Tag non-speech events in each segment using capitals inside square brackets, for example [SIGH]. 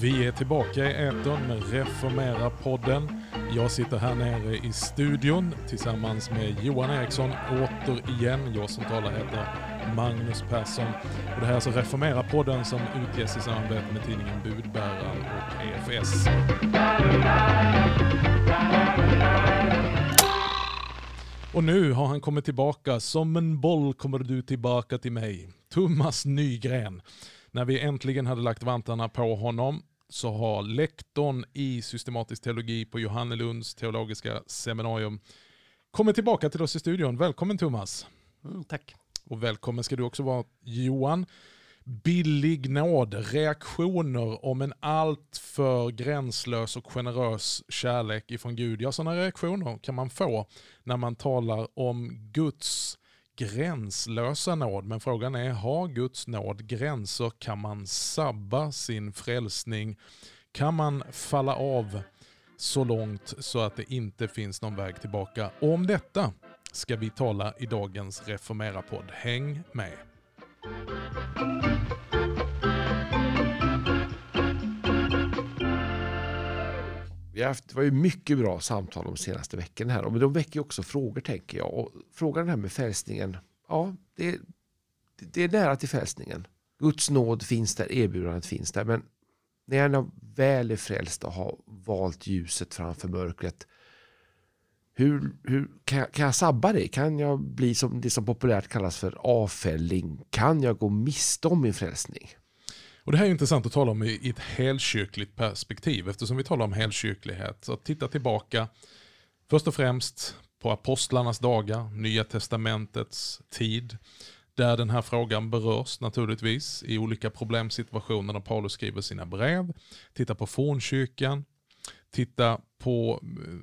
Vi är tillbaka i etern med Reformera-podden. Jag sitter här nere i studion tillsammans med Johan Eriksson återigen. Jag som talar heter Magnus Persson. Och det här är alltså Reformera-podden som utges i samarbete med tidningen Budbäraren och EFS. Och nu har han kommit tillbaka. Som en boll kommer du tillbaka till mig. Thomas Nygren. När vi äntligen hade lagt vantarna på honom så har lektorn i systematisk teologi på Johannelunds teologiska seminarium kommit tillbaka till oss i studion. Välkommen Thomas. Mm, tack. Och välkommen ska du också vara Johan. Billig nåd, reaktioner om en alltför gränslös och generös kärlek ifrån Gud. Ja, sådana reaktioner kan man få när man talar om Guds gränslösa nåd. Men frågan är, har Guds nåd gränser? Kan man sabba sin frälsning? Kan man falla av så långt så att det inte finns någon väg tillbaka? Och om detta ska vi tala i dagens Reformera-podd. Häng med! Vi har haft, det var ju mycket bra samtal de senaste veckorna här. Men de väcker också frågor tänker jag. Och frågan här med frälsningen. Ja, det, det är nära till frälsningen. Guds nåd finns där, erbjudandet finns där. Men när jag väl är frälst och har valt ljuset framför mörkret. Hur, hur kan, jag, kan jag sabba det? Kan jag bli som det som populärt kallas för avfälling? Kan jag gå miste om min frälsning? Och Det här är intressant att tala om i ett helkyrkligt perspektiv eftersom vi talar om helkyrklighet. Så att titta tillbaka först och främst på apostlarnas dagar, Nya testamentets tid, där den här frågan berörs naturligtvis i olika problemsituationer när Paulus skriver sina brev. Titta på fornkyrkan, titta på eh,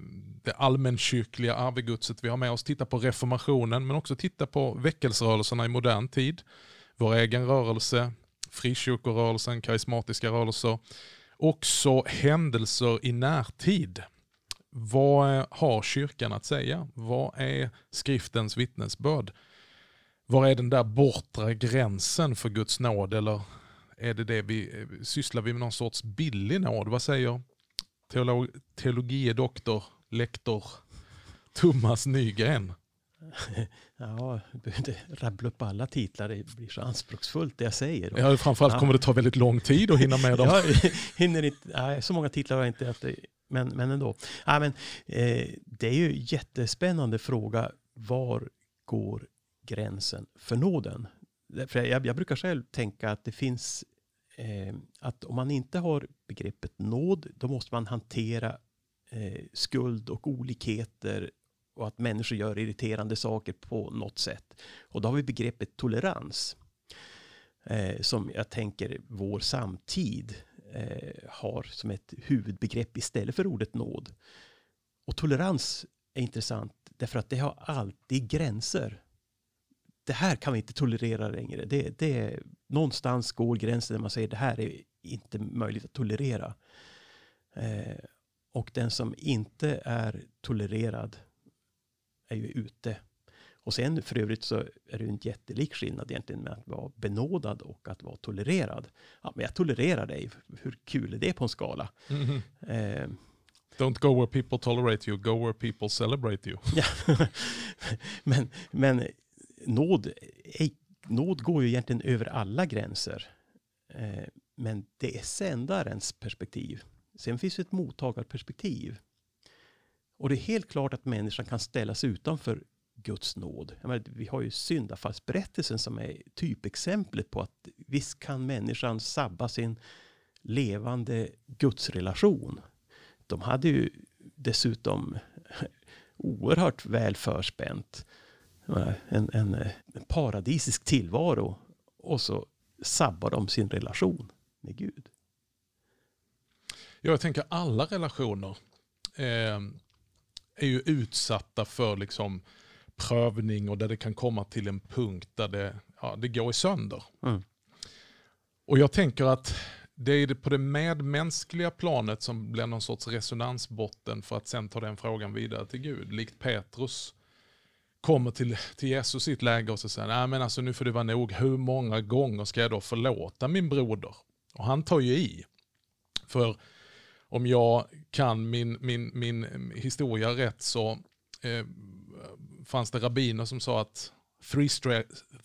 det allmänkyrkliga arvegudset vi har med oss, titta på reformationen men också titta på väckelserörelserna i modern tid. Vår egen rörelse, frikyrkorörelsen, karismatiska rörelser. Också händelser i närtid. Vad eh, har kyrkan att säga? Vad är skriftens vittnesbörd? Var är den där bortre gränsen för Guds nåd? Eller är det det vi, eh, sysslar vi med någon sorts billig nåd? Vad säger teolog, teologie doktor, lektor Thomas Nygren? [LAUGHS] Ja, du behöver inte rabbla upp alla titlar, det blir så anspråksfullt det jag säger. Ja, framförallt ja. kommer det ta väldigt lång tid att hinna med dem. [LAUGHS] Jag hinner inte, nej, så många titlar har jag inte haft, men, men ändå. Ja, men, eh, det är ju en jättespännande fråga, var går gränsen för nåden? För jag, jag brukar själv tänka att det finns, eh, att om man inte har begreppet nåd, då måste man hantera eh, skuld och olikheter och att människor gör irriterande saker på något sätt. Och då har vi begreppet tolerans. Eh, som jag tänker vår samtid eh, har som ett huvudbegrepp istället för ordet nåd. Och tolerans är intressant därför att det har alltid gränser. Det här kan vi inte tolerera längre. Det, det, någonstans går gränsen där man säger det här är inte möjligt att tolerera. Eh, och den som inte är tolererad är ju ute. Och sen för övrigt så är det ju en jättelik skillnad egentligen med att vara benådad och att vara tolererad. Ja, men jag tolererar dig. Hur kul är det på en skala? Mm -hmm. eh, Don't go where people tolerate you, go where people celebrate you. [LAUGHS] men, men nåd, nåd går ju egentligen över alla gränser. Eh, men det är sändarens perspektiv. Sen finns det ett mottagarperspektiv. Och det är helt klart att människan kan ställas utanför Guds nåd. Menar, vi har ju syndafallsberättelsen som är typexemplet på att visst kan människan sabba sin levande gudsrelation. De hade ju dessutom [LAUGHS] oerhört väl förspänt. En, en, en paradisisk tillvaro. Och så sabbar de sin relation med Gud. Jag tänker alla relationer eh, är ju utsatta för liksom prövning och där det kan komma till en punkt där det, ja, det går i sönder. Mm. Och jag tänker att det är på det medmänskliga planet som blir någon sorts resonansbotten för att sen ta den frågan vidare till Gud. Likt Petrus kommer till, till Jesus i ett läge och så säger nej men alltså nu får det vara nog, hur många gånger ska jag då förlåta min broder? Och han tar ju i. För om jag kan min, min, min historia rätt så eh, fanns det rabbiner som sa att three, stri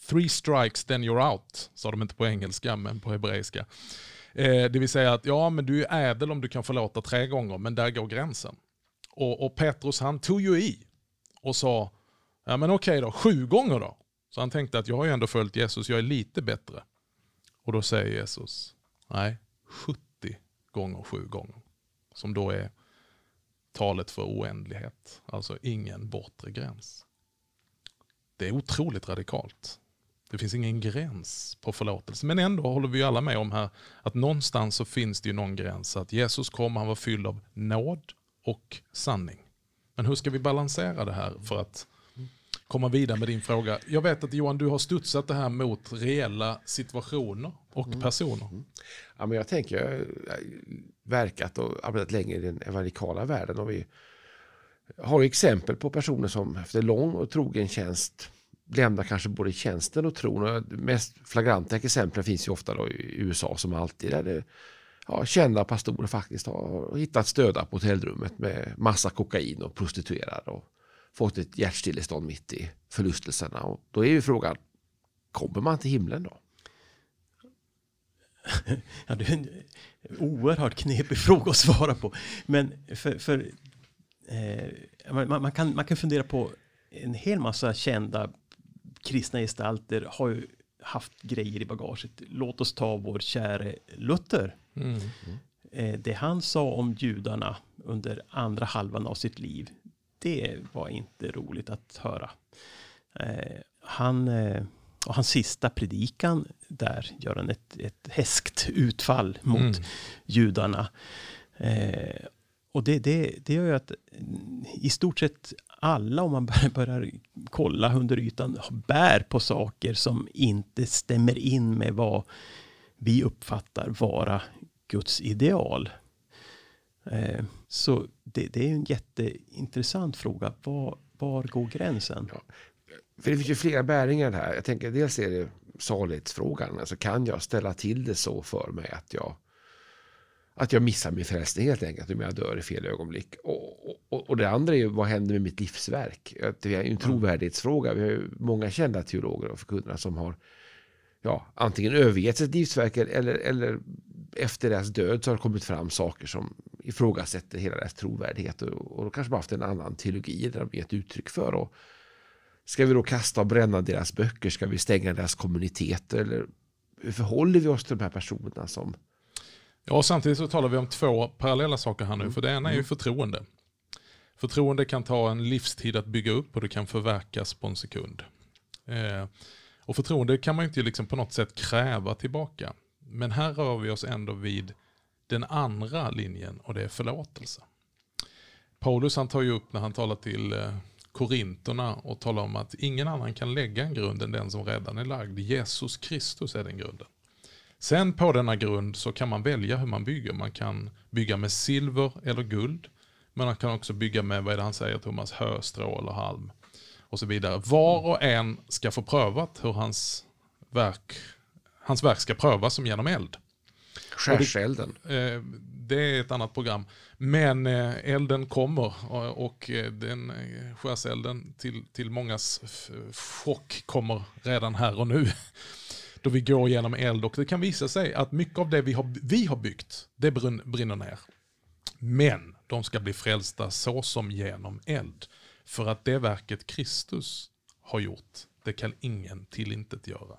three strikes then you're out, sa de inte på engelska men på hebreiska. Eh, det vill säga att ja men du är ädel om du kan förlåta tre gånger men där går gränsen. Och, och Petrus han tog ju i och sa, ja men okej då, sju gånger då. Så han tänkte att jag har ju ändå följt Jesus, jag är lite bättre. Och då säger Jesus, nej, 70 gånger sju gånger. Som då är talet för oändlighet, alltså ingen bortre gräns. Det är otroligt radikalt. Det finns ingen gräns på förlåtelse. Men ändå håller vi alla med om här att någonstans så finns det ju någon gräns. Att Jesus kom, han var fylld av nåd och sanning. Men hur ska vi balansera det här för att komma vidare med din fråga? Jag vet att Johan, du har studsat det här mot reella situationer och mm. personer. Mm. Ja, men jag tänker, jag har verkat och arbetat länge i den evangelikala världen och vi har exempel på personer som efter lång och trogen tjänst lämnar kanske både tjänsten och tron. Och mest flagranta exempel finns ju ofta i USA som alltid. Där det, ja, kända pastorer faktiskt har hittat stöda på hotellrummet med massa kokain och prostituerade och fått ett hjärtstillestånd mitt i förlustelserna. Och då är ju frågan, kommer man till himlen då? [LAUGHS] Ja, det är en oerhört knepig [LAUGHS] fråga att svara på. Men för, för eh, man, man, kan, man kan fundera på en hel massa kända kristna gestalter har ju haft grejer i bagaget. Låt oss ta vår käre Luther. Mm. Eh, det han sa om judarna under andra halvan av sitt liv, det var inte roligt att höra. Eh, han, eh, och hans sista predikan, där gör han ett, ett häskt utfall mot mm. judarna. och det, det, det gör ju att i stort sett alla, om man [LAUGHS] börjar kolla under ytan, bär på saker som inte stämmer in med vad vi uppfattar vara Guds ideal. Så det, det, är en jätteintressant fråga. Var, var går gränsen? Ja, för det finns ju flera bäringar här. Jag tänker dels är det salighetsfrågan. Alltså kan jag ställa till det så för mig att jag att jag missar min frälsning helt enkelt om jag dör i fel ögonblick. Och, och, och det andra är ju vad händer med mitt livsverk? Det är en trovärdighetsfråga. Vi har ju många kända teologer och förkunnare som har ja, antingen övergett sitt livsverk eller, eller efter deras död så har det kommit fram saker som ifrågasätter hela deras trovärdighet och, och då kanske man haft en annan teologi där de gett uttryck för. Och ska vi då kasta och bränna deras böcker? Ska vi stänga deras kommuniteter? Eller hur förhåller vi oss till de här personerna som Ja, samtidigt så talar vi om två parallella saker här nu. Mm. För det ena är ju mm. förtroende. Förtroende kan ta en livstid att bygga upp och det kan förverkas på en sekund. Eh, och förtroende kan man ju inte liksom på något sätt kräva tillbaka. Men här rör vi oss ändå vid den andra linjen och det är förlåtelse. Paulus han tar ju upp när han talar till eh, Korinterna och talar om att ingen annan kan lägga en grund än den som redan är lagd. Jesus Kristus är den grunden. Sen på denna grund så kan man välja hur man bygger. Man kan bygga med silver eller guld. Men man kan också bygga med, vad är det han säger Thomas, hö, strå eller halm. Och så vidare. Var och en ska få prövat hur hans verk, hans verk ska prövas som genom eld. Skärselden. Det, eh, det är ett annat program. Men eh, elden kommer och eh, den skärselden till, till mångas chock kommer redan här och nu [LAUGHS] då vi går genom eld och det kan visa sig att mycket av det vi har, vi har byggt, det brinner ner. Men de ska bli frälsta så som genom eld. För att det verket Kristus har gjort, det kan ingen tillintetgöra.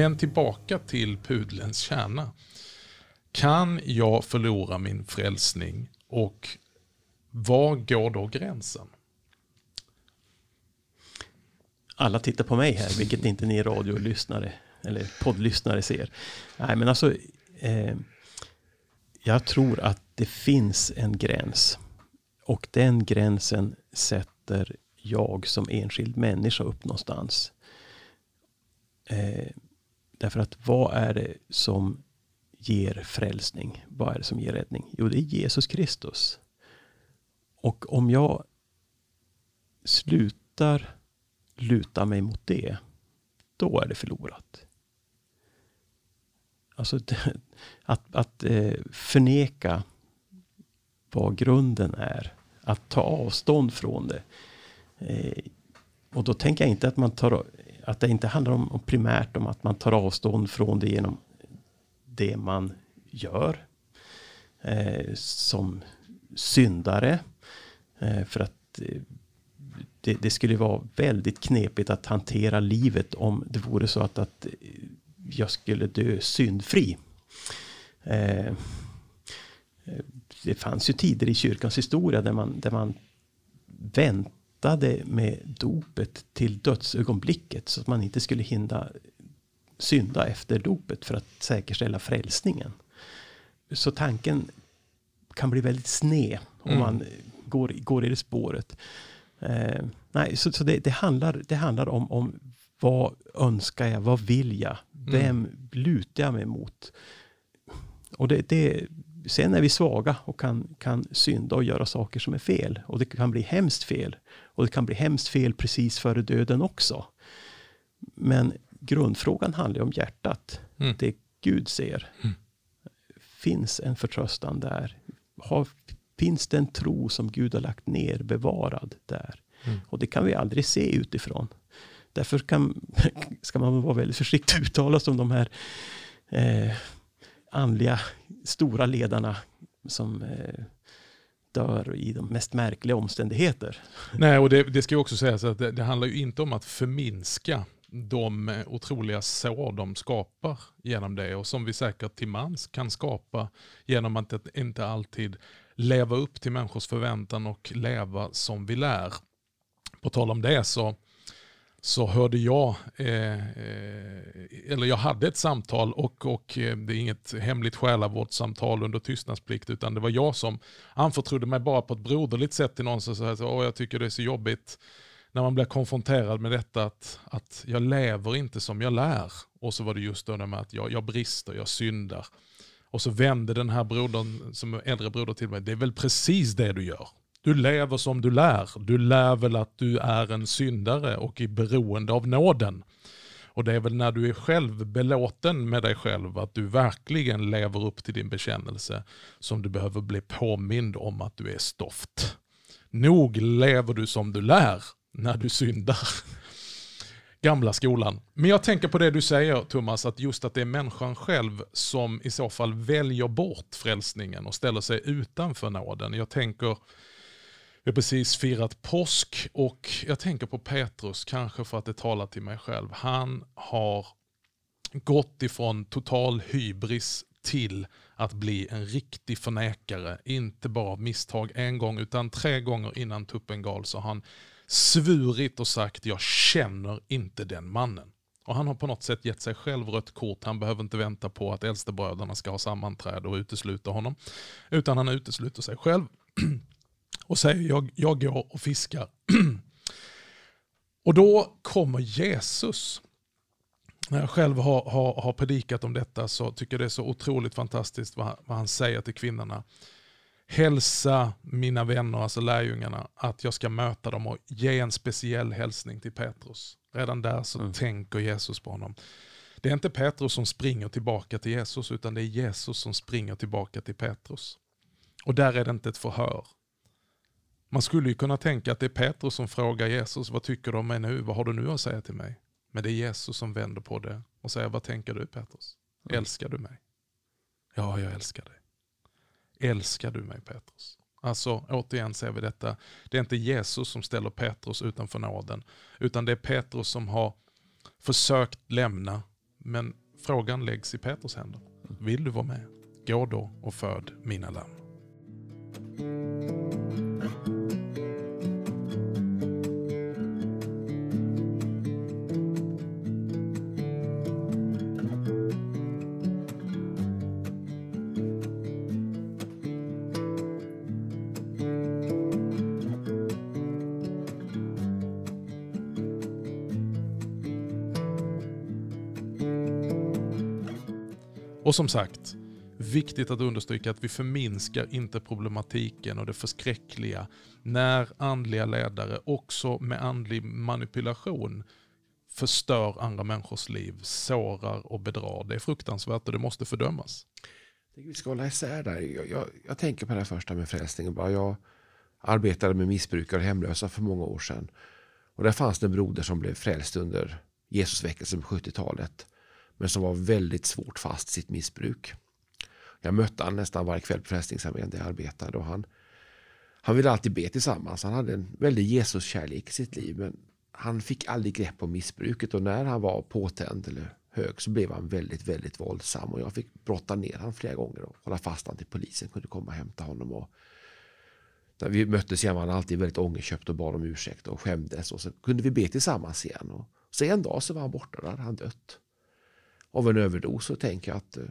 Men tillbaka till pudlens kärna. Kan jag förlora min frälsning och var går då gränsen? Alla tittar på mig här, vilket inte ni radiolyssnare eller poddlyssnare ser. Nej, men alltså, eh, jag tror att det finns en gräns och den gränsen sätter jag som enskild människa upp någonstans? Eh, därför att vad är det som ger frälsning? Vad är det som ger räddning? Jo, det är Jesus Kristus. Och om jag slutar luta mig mot det, då är det förlorat. Alltså [LAUGHS] att, att eh, förneka vad grunden är. Att ta avstånd från det. Eh, och då tänker jag inte att man tar att det inte handlar om, om primärt om att man tar avstånd från det genom det man gör. Eh, som syndare. Eh, för att eh, det, det, skulle vara väldigt knepigt att hantera livet om det vore så att, att eh, jag skulle dö syndfri. Eh, eh, det fanns ju tider i kyrkans historia där man, där man väntade med dopet till dödsögonblicket så att man inte skulle hinna synda efter dopet för att säkerställa frälsningen. Så tanken kan bli väldigt sned om mm. man går, går i det spåret. Eh, nej, så, så det, det, handlar, det handlar om, om vad önskar jag, vad vill jag, vem mm. lutar jag mig mot? Och det, det, sen är vi svaga och kan, kan synda och göra saker som är fel. Och det kan bli hemskt fel. Och det kan bli hemskt fel precis före döden också. Men grundfrågan handlar om hjärtat. Mm. Det Gud ser. Mm. Finns en förtröstan där? Har, finns det en tro som Gud har lagt ner bevarad där? Mm. Och det kan vi aldrig se utifrån. Därför kan, [LAUGHS] ska man vara väldigt försiktig uttala sig om de här eh, andliga stora ledarna som eh, dör i de mest märkliga omständigheter. Nej, och det, det ska ju också sägas att det, det handlar ju inte om att förminska de otroliga sår de skapar genom det och som vi säkert till mans kan skapa genom att inte alltid leva upp till människors förväntan och leva som vi lär. På tal om det så så hörde jag, eh, eh, eller jag hade ett samtal och, och eh, det är inget hemligt själavårdssamtal under tystnadsplikt utan det var jag som anförtrodde mig bara på ett broderligt sätt till någon som sa att jag tycker det är så jobbigt när man blir konfronterad med detta att, att jag lever inte som jag lär. Och så var det just då med att jag, jag brister, jag syndar. Och så vände den här brodern, som äldre broder till mig, det är väl precis det du gör. Du lever som du lär. Du lär väl att du är en syndare och i beroende av nåden. Och det är väl när du är själv belåten med dig själv, att du verkligen lever upp till din bekännelse, som du behöver bli påmind om att du är stoft. Nog lever du som du lär när du syndar. Gamla skolan. Men jag tänker på det du säger Thomas, att just att det är människan själv som i så fall väljer bort frälsningen och ställer sig utanför nåden. Jag tänker jag har precis firat påsk och jag tänker på Petrus, kanske för att det talar till mig själv. Han har gått ifrån total hybris till att bli en riktig förnekare. Inte bara av misstag en gång utan tre gånger innan tuppen gal så har han svurit och sagt jag känner inte den mannen. Och han har på något sätt gett sig själv rött kort. Han behöver inte vänta på att äldstebröderna ska ha sammanträde och utesluta honom. Utan han utesluter sig själv och säger jag, jag går och fiskar. [CLEARS THROAT] och då kommer Jesus. När jag själv har, har, har predikat om detta så tycker jag det är så otroligt fantastiskt vad, vad han säger till kvinnorna. Hälsa mina vänner, alltså lärjungarna, att jag ska möta dem och ge en speciell hälsning till Petrus. Redan där så mm. tänker Jesus på honom. Det är inte Petrus som springer tillbaka till Jesus, utan det är Jesus som springer tillbaka till Petrus. Och där är det inte ett förhör. Man skulle ju kunna tänka att det är Petrus som frågar Jesus, vad tycker du om mig nu? Vad har du nu att säga till mig? Men det är Jesus som vänder på det och säger, vad tänker du Petrus? Mm. Älskar du mig? Ja, jag älskar dig. Älskar du mig Petrus? Alltså återigen ser vi detta. Det är inte Jesus som ställer Petrus utanför nåden. Utan det är Petrus som har försökt lämna. Men frågan läggs i Petrus händer. Vill du vara med? Gå då och föd mina lamm. Och som sagt, viktigt att understryka att vi förminskar inte problematiken och det förskräckliga när andliga ledare också med andlig manipulation förstör andra människors liv, sårar och bedrar. Det är fruktansvärt och det måste fördömas. Vi ska hålla isär där. Jag, jag, jag tänker på det första med frälsningen. Jag arbetade med missbrukare och hemlösa för många år sedan. Och där fanns det en broder som blev frälst under Jesusväckelsen på 70-talet. Men som var väldigt svårt fast i sitt missbruk. Jag mötte honom nästan varje kväll på Frälsningsarmén där jag arbetade. Och han, han ville alltid be tillsammans. Han hade en väldig Jesuskärlek i sitt liv. Men han fick aldrig grepp om missbruket. Och när han var påtänd eller hög så blev han väldigt, väldigt våldsam. Och jag fick brotta ner honom flera gånger och hålla fast honom till polisen kunde komma och hämta honom. Och när vi möttes igen var han alltid väldigt ångerköpt och bad om ursäkt och skämdes. Och så kunde vi be tillsammans igen. Och så en dag så var han borta, där hade han dött. Av en överdos så tänker jag att eh,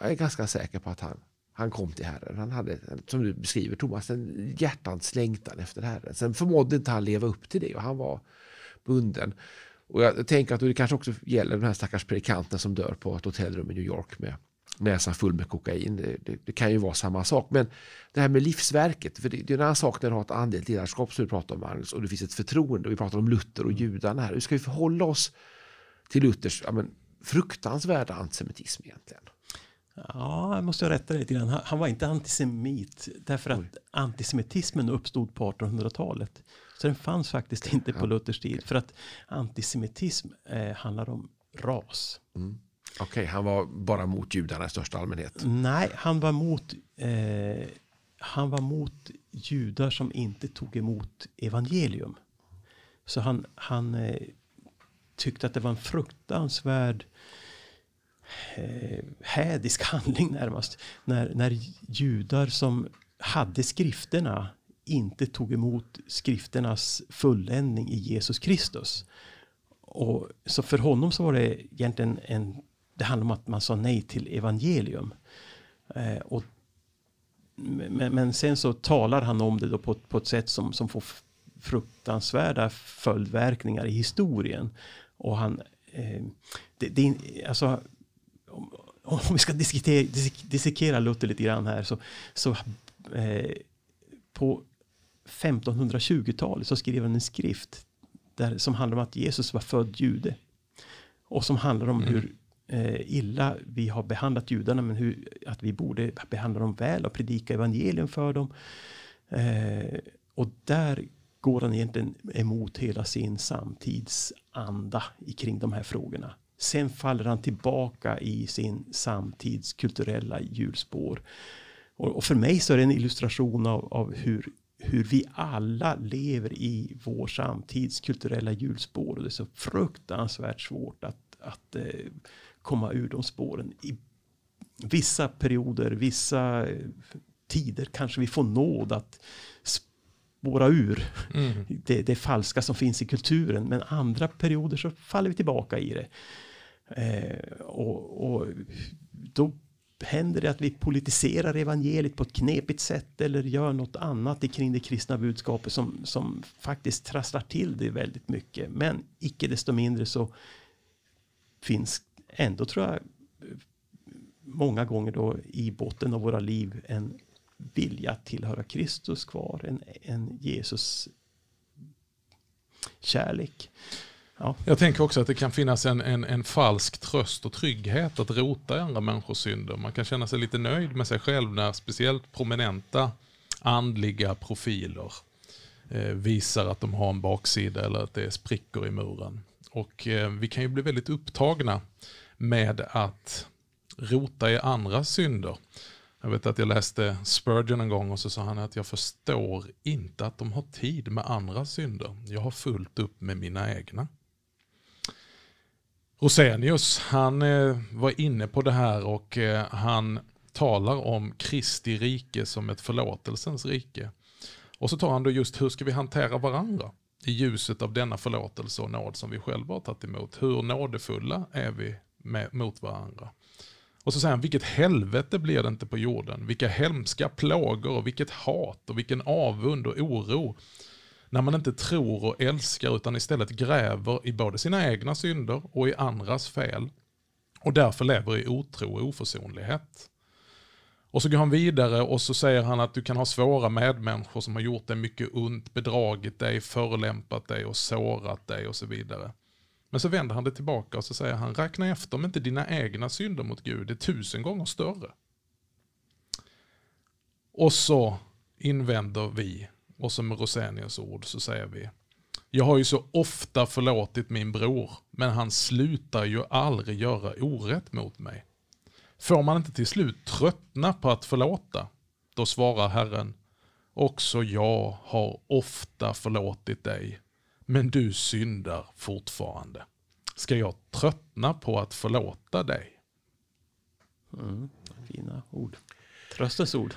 jag är ganska säker på att han, han kom till Herren. Han hade, som du beskriver Thomas, en hjärtans längtan efter Herren. Sen förmådde inte han leva upp till det och han var bunden. Och jag tänker att det kanske också gäller den här stackars predikanten som dör på ett hotellrum i New York med näsan full med kokain. Det, det, det, kan ju vara samma sak. Men det här med livsverket, för det, det är en annan sak när du har ett andligt ledarskap som du pratar om Magnus och det finns ett förtroende. Och vi pratar om Luther och judarna här. Hur ska vi förhålla oss till Luthers ja, men, fruktansvärda antisemitism egentligen? Ja, jag måste rätta dig lite grann. Han, han var inte antisemit därför att Oj. antisemitismen uppstod på 1800-talet. Så den fanns faktiskt inte på ja. Luthers tid. För att antisemitism eh, handlar om ras. Mm. Okej, okay, han var bara mot judarna i största allmänhet? Nej, han var mot, eh, han var mot judar som inte tog emot evangelium. Så han, han eh, tyckte att det var en fruktansvärd eh, hädisk [LAUGHS] handling närmast. När, när judar som hade skrifterna inte tog emot skrifternas fulländning i Jesus Kristus. Och så för honom så var det egentligen en, det handlar om att man sa nej till evangelium. Eh, och, men, men, sen så talar han om det då på, på ett sätt som, som får fruktansvärda följdverkningar i historien. Och han, eh, det, det, alltså, om, om vi ska dissekera, dissekera Luther lite grann här så, så eh, på 1520-talet så skrev han en skrift där, som handlar om att Jesus var född jude. Och som handlar om mm. hur eh, illa vi har behandlat judarna men hur, att vi borde behandla dem väl och predika evangelium för dem. Eh, och där går han egentligen emot hela sin samtidsanda kring de här frågorna. Sen faller han tillbaka i sin samtids kulturella hjulspår. Och, och, för mig så är det en illustration av, av hur hur vi alla lever i vår samtids kulturella hjulspår. Och det är så fruktansvärt svårt att, att eh, komma ur de spåren. I vissa perioder, vissa eh, tider kanske vi får nåd att spåra ur mm. det, det falska som finns i kulturen. Men andra perioder så faller vi tillbaka i det. Eh, och, och då händer det att vi politiserar evangeliet på ett knepigt sätt eller gör något annat kring det kristna budskapet som, som faktiskt trasslar till det väldigt mycket. Men icke desto mindre så finns ändå tror jag många gånger då i botten av våra liv en vilja att tillhöra Kristus kvar, en, en Jesus kärlek. Ja. Jag tänker också att det kan finnas en, en, en, falsk tröst och trygghet att rota i andra människors synder. Man kan känna sig lite nöjd med sig själv när speciellt prominenta andliga profiler eh, visar att de har en baksida eller att det är sprickor i muren. Och eh, vi kan ju bli väldigt upptagna med att rota i andra synder. Jag vet att jag läste Spurgeon en gång och så sa han att jag förstår inte att de har tid med andra synder. Jag har fullt upp med mina egna. Rosenius, han eh, var inne på det här och eh, han talar om Kristi rike som ett förlåtelsens rike. Och så tar han då just hur ska vi hantera varandra i ljuset av denna förlåtelse och nåd som vi själva har tagit emot. Hur nådefulla är vi med, mot varandra? Och så säger han, vilket helvete blir det inte på jorden? Vilka hemska plågor och vilket hat och vilken avund och oro när man inte tror och älskar utan istället gräver i både sina egna synder och i andras fel. och därför lever i otro och oförsonlighet. Och så går han vidare och så säger han att du kan ha svåra medmänniskor som har gjort dig mycket ont, bedragit dig, förolämpat dig och sårat dig och så vidare. Men så vänder han det tillbaka och så säger han, räkna efter om inte dina egna synder mot Gud är tusen gånger större. Och så invänder vi, och som med Rosenius ord så säger vi, jag har ju så ofta förlåtit min bror, men han slutar ju aldrig göra orätt mot mig. Får man inte till slut tröttna på att förlåta? Då svarar Herren, också jag har ofta förlåtit dig, men du syndar fortfarande. Ska jag tröttna på att förlåta dig? Mm, fina ord. Tröstens ord.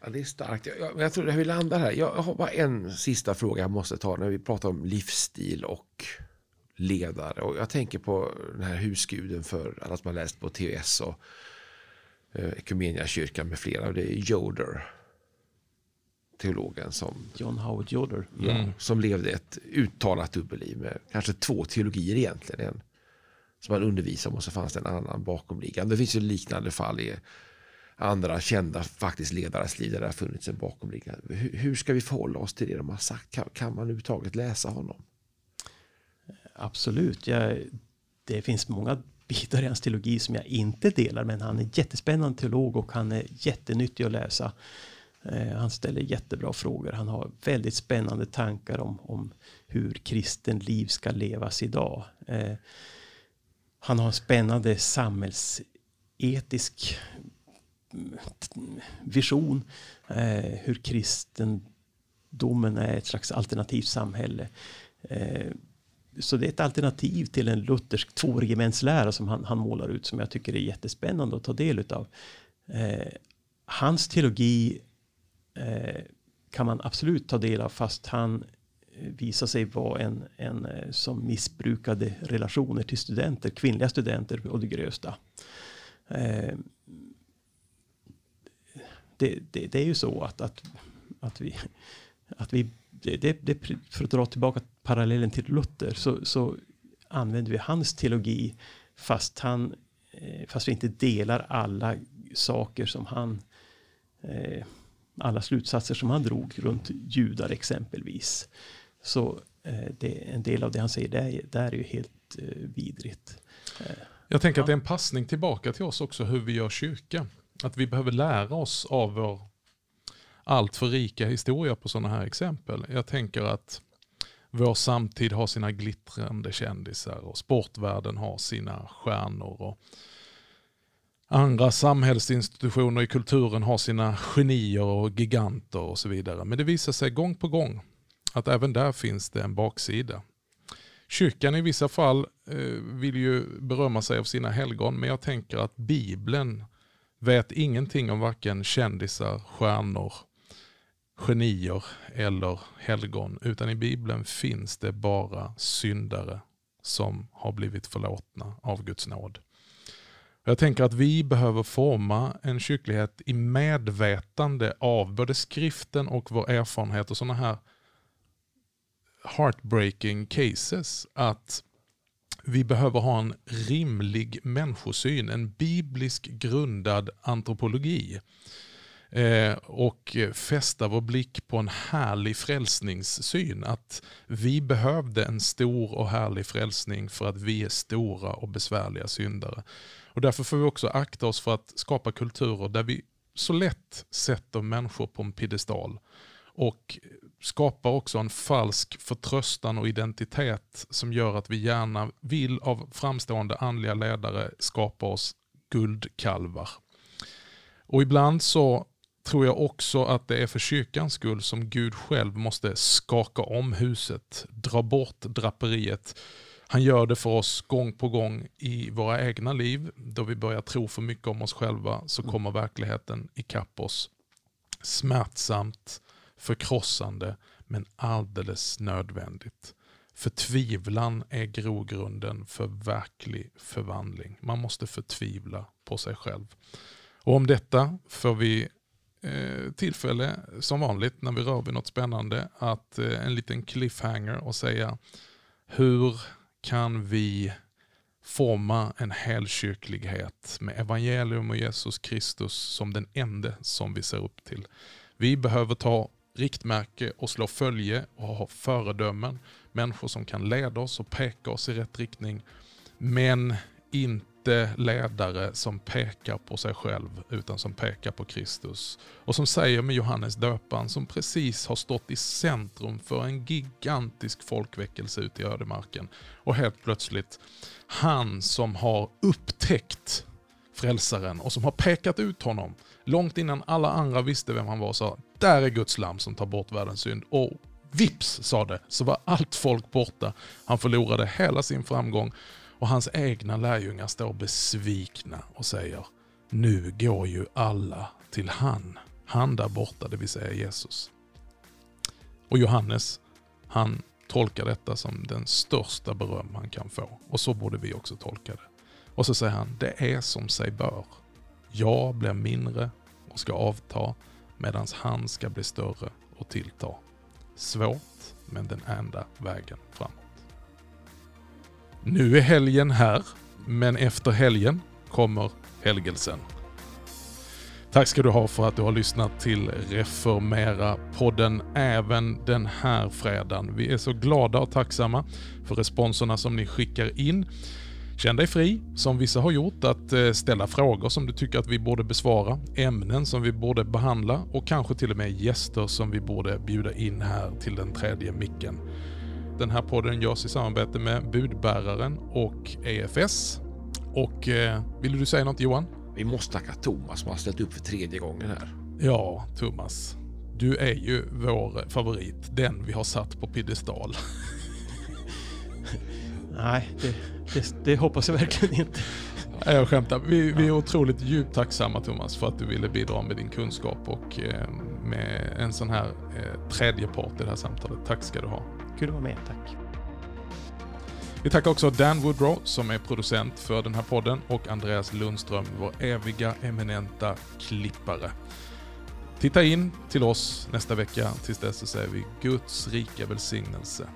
Ja, det är starkt. Jag, jag, jag tror att vi landar här. Jag har bara en sista fråga jag måste ta när vi pratar om livsstil och ledare. Och jag tänker på den här husguden för alla som har läst på TVS och eh, kyrkan med flera. Det är Yoder. Teologen som, John Howard Yoder. ja, mm. som levde ett uttalat dubbelliv med kanske två teologier egentligen. En som han undervisade om och så fanns det en annan bakomliggande. Det finns ju liknande fall i andra kända faktiskt ledares liv där det har funnits en bakomliggande. Hur, hur ska vi förhålla oss till det de har sagt? Kan, kan man överhuvudtaget läsa honom? Absolut. Jag, det finns många bitar i hans teologi som jag inte delar. Men han är jättespännande teolog och han är jättenyttig att läsa. Eh, han ställer jättebra frågor. Han har väldigt spännande tankar om, om hur kristen liv ska levas idag. Eh, han har en spännande samhällsetisk mm, vision. Eh, hur kristendomen är ett slags alternativt samhälle. Eh, så det är ett alternativ till en luthersk tvåregementslära som han, han målar ut som jag tycker är jättespännande att ta del av. Eh, hans teologi Eh, kan man absolut ta del av fast han eh, visar sig vara en, en eh, som missbrukade relationer till studenter, kvinnliga studenter och det grösta. Det, det, det, är ju så att, att, att vi, att vi det, det, för att dra tillbaka parallellen till Luther så, så använder vi hans teologi fast, han, fast vi inte delar alla saker som han eh, alla slutsatser som han drog runt judar exempelvis. Så eh, det, en del av det han säger där, där är ju helt vidrigt. Jag tänker att det är en passning tillbaka till oss också hur vi gör kyrka. Att vi behöver lära oss av vår allt för rika historia på sådana här exempel. Jag tänker att vår samtid har sina glittrande kändisar och sportvärlden har sina stjärnor. Och andra samhällsinstitutioner i kulturen har sina genier och giganter och så vidare. Men det visar sig gång på gång att även där finns det en baksida. Kyrkan i vissa fall eh, vill ju berömma sig av sina helgon, men jag tänker att Bibeln vet ingenting om varken kändisar, stjärnor, genier eller helgon, utan i Bibeln finns det bara syndare som har blivit förlåtna av Guds nåd. Jag tänker att vi behöver forma en kyrklighet i medvetande av både skriften och vår erfarenhet och sådana här heartbreaking cases. Att vi behöver ha en rimlig människosyn, en biblisk grundad antropologi eh, och fästa vår blick på en härlig frälsningssyn. Att vi behövde en stor och härlig frälsning för att vi är stora och besvärliga syndare. Och därför får vi också akta oss för att skapa kulturer där vi så lätt sätter människor på en piedestal och skapar också en falsk förtröstan och identitet som gör att vi gärna vill av framstående andliga ledare skapa oss guldkalvar. Och ibland så tror jag också att det är för kyrkans skull som Gud själv måste skaka om huset, dra bort draperiet. Han gör det för oss gång på gång i våra egna liv. Då vi börjar tro för mycket om oss själva så mm. kommer verkligheten ikapp oss. Smärtsamt, förkrossande men alldeles nödvändigt. Förtvivlan är grogrunden för verklig förvandling. Man måste förtvivla på sig själv. Och om detta får vi eh, tillfälle, som vanligt när vi rör vid något spännande, att eh, en liten cliffhanger och säga hur kan vi forma en helkyrklighet med evangelium och Jesus Kristus som den enda som vi ser upp till. Vi behöver ta riktmärke och slå följe och ha föredömen. Människor som kan leda oss och peka oss i rätt riktning. Men inte ledare som pekar på sig själv utan som pekar på Kristus. Och som säger med Johannes döparen som precis har stått i centrum för en gigantisk folkväckelse ute i ödemarken. Och helt plötsligt, han som har upptäckt frälsaren och som har pekat ut honom långt innan alla andra visste vem han var sa där är Guds lam som tar bort världens synd. Och vips sa det, så var allt folk borta. Han förlorade hela sin framgång och hans egna lärjungar står besvikna och säger nu går ju alla till han. Han där borta, det vill säga Jesus. Och Johannes, han tolkar detta som den största beröm han kan få. Och så borde vi också tolka det. Och så säger han, det är som sig bör. Jag blir mindre och ska avta medan han ska bli större och tillta. Svårt, men den enda vägen framåt. Nu är helgen här, men efter helgen kommer helgelsen. Tack ska du ha för att du har lyssnat till Reformera-podden även den här fredagen. Vi är så glada och tacksamma för responserna som ni skickar in. Känn dig fri, som vissa har gjort, att eh, ställa frågor som du tycker att vi borde besvara, ämnen som vi borde behandla och kanske till och med gäster som vi borde bjuda in här till den tredje micken. Den här podden görs i samarbete med Budbäraren och EFS. Och eh, vill du säga något Johan? Vi måste tacka Thomas som har ställt upp för tredje gången här. Ja, Thomas. Du är ju vår favorit, den vi har satt på piedestal. [LAUGHS] Nej, det, det, det hoppas jag verkligen inte. Nej, jag skämtar. Vi, vi är otroligt djupt tacksamma Thomas för att du ville bidra med din kunskap och eh, med en sån här eh, tredje part i det här samtalet. Tack ska du ha. Kul att vara med, tack. Vi tackar också Dan Woodrow som är producent för den här podden och Andreas Lundström, vår eviga eminenta klippare. Titta in till oss nästa vecka. Tills dess så säger vi Guds rika välsignelse.